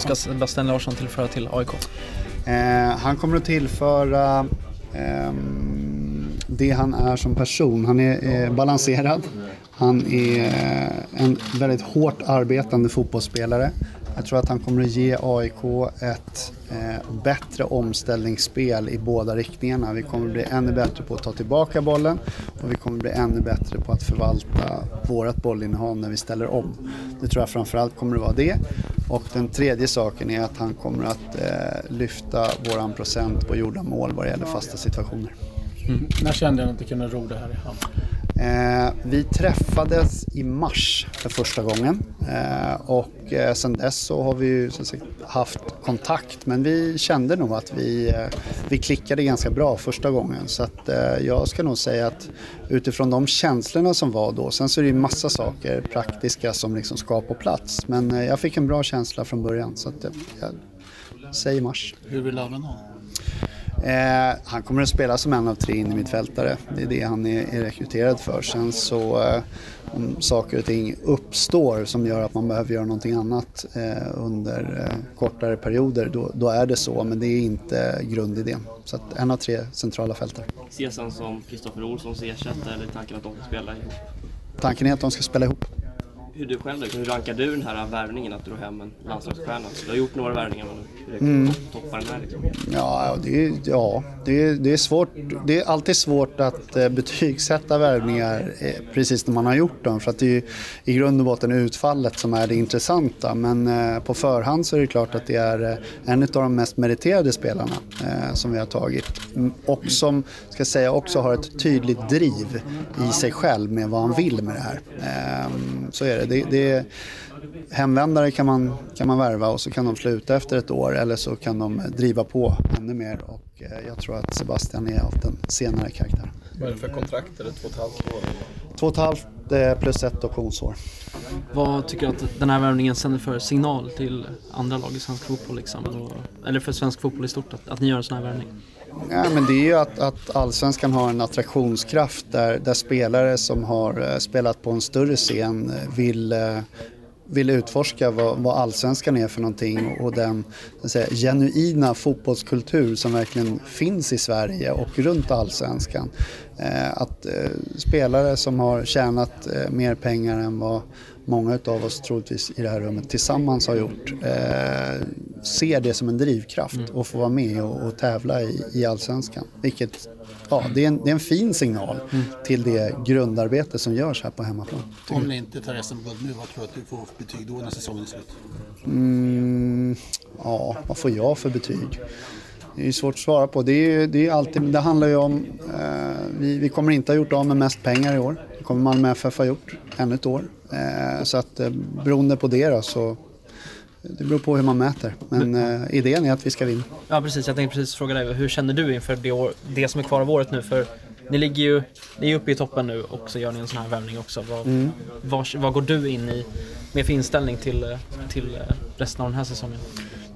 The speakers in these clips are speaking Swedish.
Vad ska Sebastian Larsson tillföra till AIK? Eh, han kommer att tillföra eh, det han är som person. Han är eh, balanserad. Han är eh, en väldigt hårt arbetande fotbollsspelare. Jag tror att han kommer att ge AIK ett eh, bättre omställningsspel i båda riktningarna. Vi kommer att bli ännu bättre på att ta tillbaka bollen och vi kommer att bli ännu bättre på att förvalta vårt bollinnehav när vi ställer om. Det tror jag framförallt kommer att vara det. Och den tredje saken är att han kommer att eh, lyfta våran procent på gjorda mål vad det gäller fasta situationer. Mm. När kände han att ni kunde ro det här i hamn? Eh, vi träffades i mars för första gången. Eh, och eh, sen dess så har vi ju sagt, haft kontakt. Men vi kände nog att vi, eh, vi klickade ganska bra första gången. Så att eh, jag ska nog säga att utifrån de känslorna som var då, sen så är det ju massa saker praktiska som liksom ska på plats. Men eh, jag fick en bra känsla från början. Så att eh, jag säger mars. Hur vill du använda honom? Eh, han kommer att spela som en av tre innermittfältare. Det är det han är, är rekryterad för. Sen så eh, om saker och ting uppstår som gör att man behöver göra någonting annat eh, under eh, kortare perioder, då, då, är det så. Men det är inte grundidén. Så att en av tre centrala fältare. Ses han som Kristoffer Olssons ersättare eller tanken att de ska spela ihop? Tanken är att de ska spela ihop hur du själv hur rankar du den här värvningen att dra hem en landslagsstjärna? Du har gjort några värvningar men hur mm. toppar den här liksom? Ja, det ja det, det är svårt. Det är alltid svårt att eh, betygsätta värvningar eh, precis när man har gjort dem för att det är i grund och botten utfallet som är det intressanta. Men eh, på förhand så är det klart att det är en av de mest meriterade spelarna som vi har tagit och som, ska säga, också har ett tydligt driv i sig själv med vad han vill med det här. Ehm, så är det det, det, hemvändare kan man, kan man värva och så kan de sluta efter ett år eller så kan de driva på ännu mer och eh, jag tror att Sebastian är av den senare karaktären. Vad är det för kontrakt? Är det två och ett halvt år? Två och ett halvt eh, plus ett optionsår. Vad tycker du att den här värvningen sänder för signal till andra lag i svensk fotboll? Liksom, eller för svensk fotboll i stort, att, att ni gör en sån här värvning? Ja, men det är ju att, att allsvenskan har en attraktionskraft där, där spelare som har eh, spelat på en större scen eh, vill eh, vill utforska vad, vad allsvenskan är för någonting och den säga, genuina fotbollskultur som verkligen finns i Sverige och runt allsvenskan. Eh, att eh, spelare som har tjänat eh, mer pengar än vad många av oss troligtvis i det här rummet tillsammans har gjort eh, ser det som en drivkraft mm. och får vara med och, och tävla i, i allsvenskan. Vilket ja, det, är en, det är en fin signal mm. till det grundarbete som görs här på hemmaplan. Om ni inte tar SM-guld nu, vad tror du att du får för betyg då när säsongen är slut? Mm, ja, vad får jag för betyg? Det är svårt att svara på. Det, är, det, är alltid, det handlar ju om... Eh, vi, vi, kommer inte ha gjort av med mest pengar i år. Det kommer Malmö FF ha gjort ännu ett år. Eh, så att eh, beroende på det då, så det beror på hur man mäter. Men eh, idén är att vi ska vinna. Ja precis, jag tänkte precis fråga dig. Hur känner du inför det, år, det som är kvar av året nu? För ni ligger ju ni är uppe i toppen nu och så gör ni en sån här värvning också. Vad, mm. vad, vad går du in i med för inställning till, till resten av den här säsongen?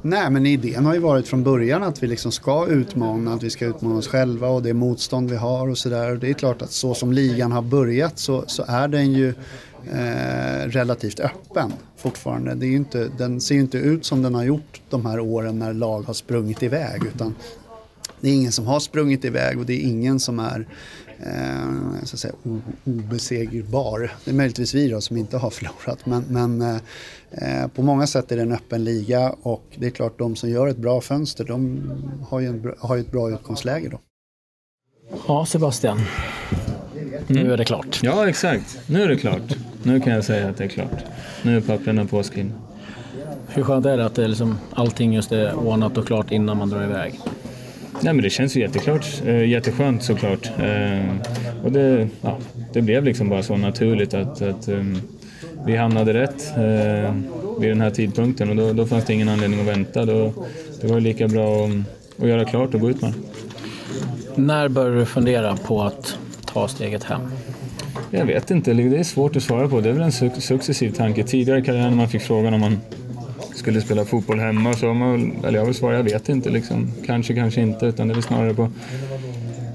Nej, men idén har ju varit från början att vi liksom ska utmana, att vi ska utmana oss själva och det motstånd vi har och sådär. Det är klart att så som ligan har börjat så, så är den ju eh, relativt öppen fortfarande. Det är inte, den ser ju inte ut som den har gjort de här åren när lag har sprungit iväg utan det är ingen som har sprungit iväg och det är ingen som är eh, så att säga, obesegrbar. Det är möjligtvis vi då som inte har förlorat men, men eh, på många sätt är det en öppen liga och det är klart de som gör ett bra fönster de har ju, en, har ju ett bra utgångsläge då. Ja Sebastian, nu är det klart. Ja exakt, nu är det klart. Nu kan jag säga att det är klart. Nu är papperna påskrivna. Hur skönt är det att det liksom, allting just är ordnat och klart innan man drar iväg? Nej, men det känns ju jätteklart. Eh, jätteskönt såklart. Eh, och det, ja, det blev liksom bara så naturligt att, att um, vi hamnade rätt eh, vid den här tidpunkten och då, då fanns det ingen anledning att vänta. Då, det var lika bra att, att göra klart och gå ut med När började du fundera på att ta steget hem? Jag vet inte, det är svårt att svara på. Det är väl en successiv tanke. Tidigare i karriären när man fick frågan om man skulle spela fotboll hemma så har man, eller jag vill svara, jag vet inte liksom. Kanske, kanske inte, utan det är väl snarare på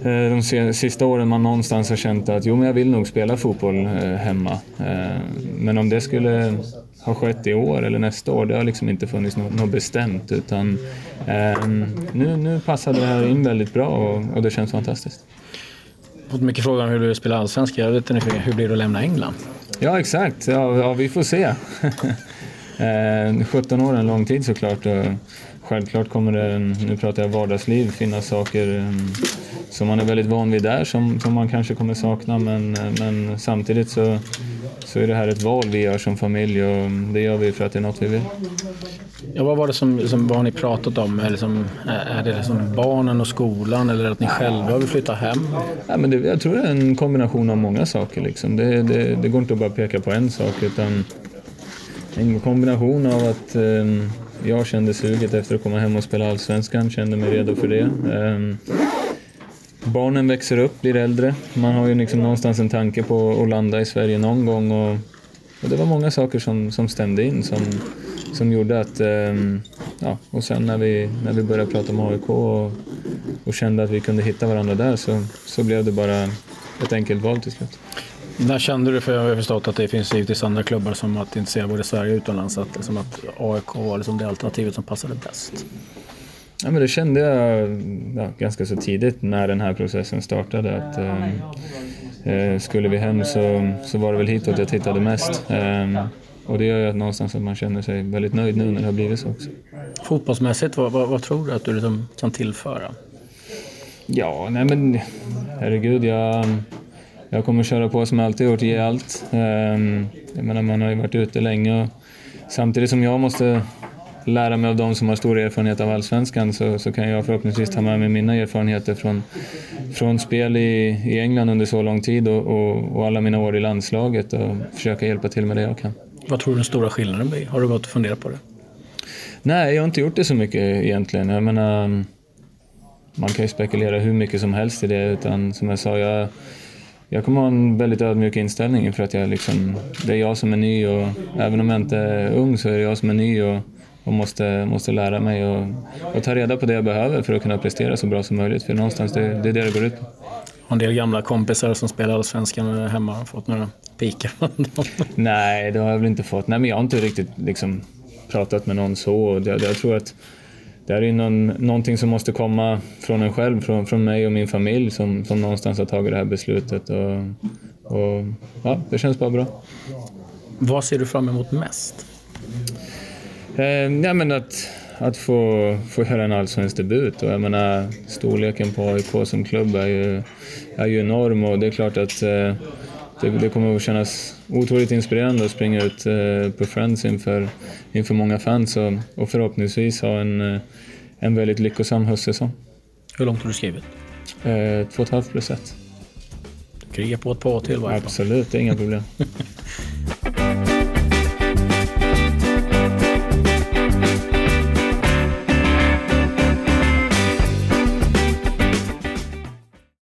eh, de sista åren man någonstans har känt att jo, men jag vill nog spela fotboll eh, hemma. Eh, men om det skulle ha skett i år eller nästa år, det har liksom inte funnits något, något bestämt. Utan eh, nu, nu passade det här in väldigt bra och, och det känns fantastiskt. Fått mycket frågor om hur du spelar allsvenska. Jag är lite nyfiken. Hur blir det att lämna England? Ja, exakt. Ja, ja vi får se. Eh, 17 år är en lång tid såklart. Självklart kommer det, nu pratar jag vardagsliv, finnas saker ehm, som man är väldigt van vid där som, som man kanske kommer sakna. Men, men samtidigt så, så är det här ett val vi gör som familj och det gör vi för att det är något vi vill. Ja, vad var det som, som vad har ni pratat om? Är, liksom, är det liksom barnen och skolan eller att ni själva vill flytta hem? Ja, men det, jag tror det är en kombination av många saker. Liksom. Det, det, det går inte att bara peka på en sak utan en kombination av att eh, jag kände suget efter att komma hem och spela Allsvenskan, kände mig redo för det. Eh, barnen växer upp, blir äldre. Man har ju liksom någonstans en tanke på att landa i Sverige någon gång och, och det var många saker som, som stämde in som, som gjorde att... Eh, ja, och sen när vi, när vi började prata om AIK och, och kände att vi kunde hitta varandra där så, så blev det bara ett enkelt val till slut. När kände du, för jag har förstått att det finns givetvis andra klubbar som att intressera både Sverige och utomlands, att, liksom att AIK var liksom det alternativet som passade bäst? Ja, men det kände jag ja, ganska så tidigt när den här processen startade. Att, eh, eh, skulle vi hem så, så var det väl hitåt jag tittade mest. Eh, och det gör ju att någonstans att man känner sig väldigt nöjd nu när det har blivit så också. Fotbollsmässigt, vad, vad, vad tror du att du liksom kan tillföra? Ja, nej men herregud, jag, jag kommer köra på som jag alltid gjort, ge allt. Ehm, Jag menar, man har ju varit ute länge och samtidigt som jag måste lära mig av de som har stor erfarenhet av allsvenskan så, så kan jag förhoppningsvis ta med mig mina erfarenheter från, från spel i, i England under så lång tid och, och, och alla mina år i landslaget och försöka hjälpa till med det jag kan. Vad tror du den stora skillnaden blir? Har du gått och funderat på det? Nej, jag har inte gjort det så mycket egentligen. Jag menar, man kan ju spekulera hur mycket som helst i det, utan som jag sa, jag, jag kommer ha en väldigt ödmjuk inställning för att jag liksom, det är jag som är ny och även om jag inte är ung så är det jag som är ny och, och måste, måste lära mig och, och ta reda på det jag behöver för att kunna prestera så bra som möjligt. För någonstans det, det är det det går ut på. Har en del gamla kompisar som spelar allsvenskan hemma fått några pikar? Nej, det har jag väl inte fått. Nej, men jag har inte riktigt liksom, pratat med någon så. Det, jag tror att det här är någon, någonting som måste komma från en själv, från, från mig och min familj som, som någonstans har tagit det här beslutet. Och, och ja, det känns bara bra. vad ser du fram emot mest? Eh, ja, men att, att få, få göra en allsvensk debut och jag menar storleken på AIK som klubb är ju, är ju enorm och det är klart att eh, det, det kommer att kännas otroligt inspirerande att springa ut eh, på Friends inför, inför många fans och, och förhoppningsvis ha en, eh, en väldigt lyckosam höstsäsong. Hur långt har du skrivit? Eh, två och ett halvt plus ett. Du krigar på ett par till varje. Absolut, det är inga problem.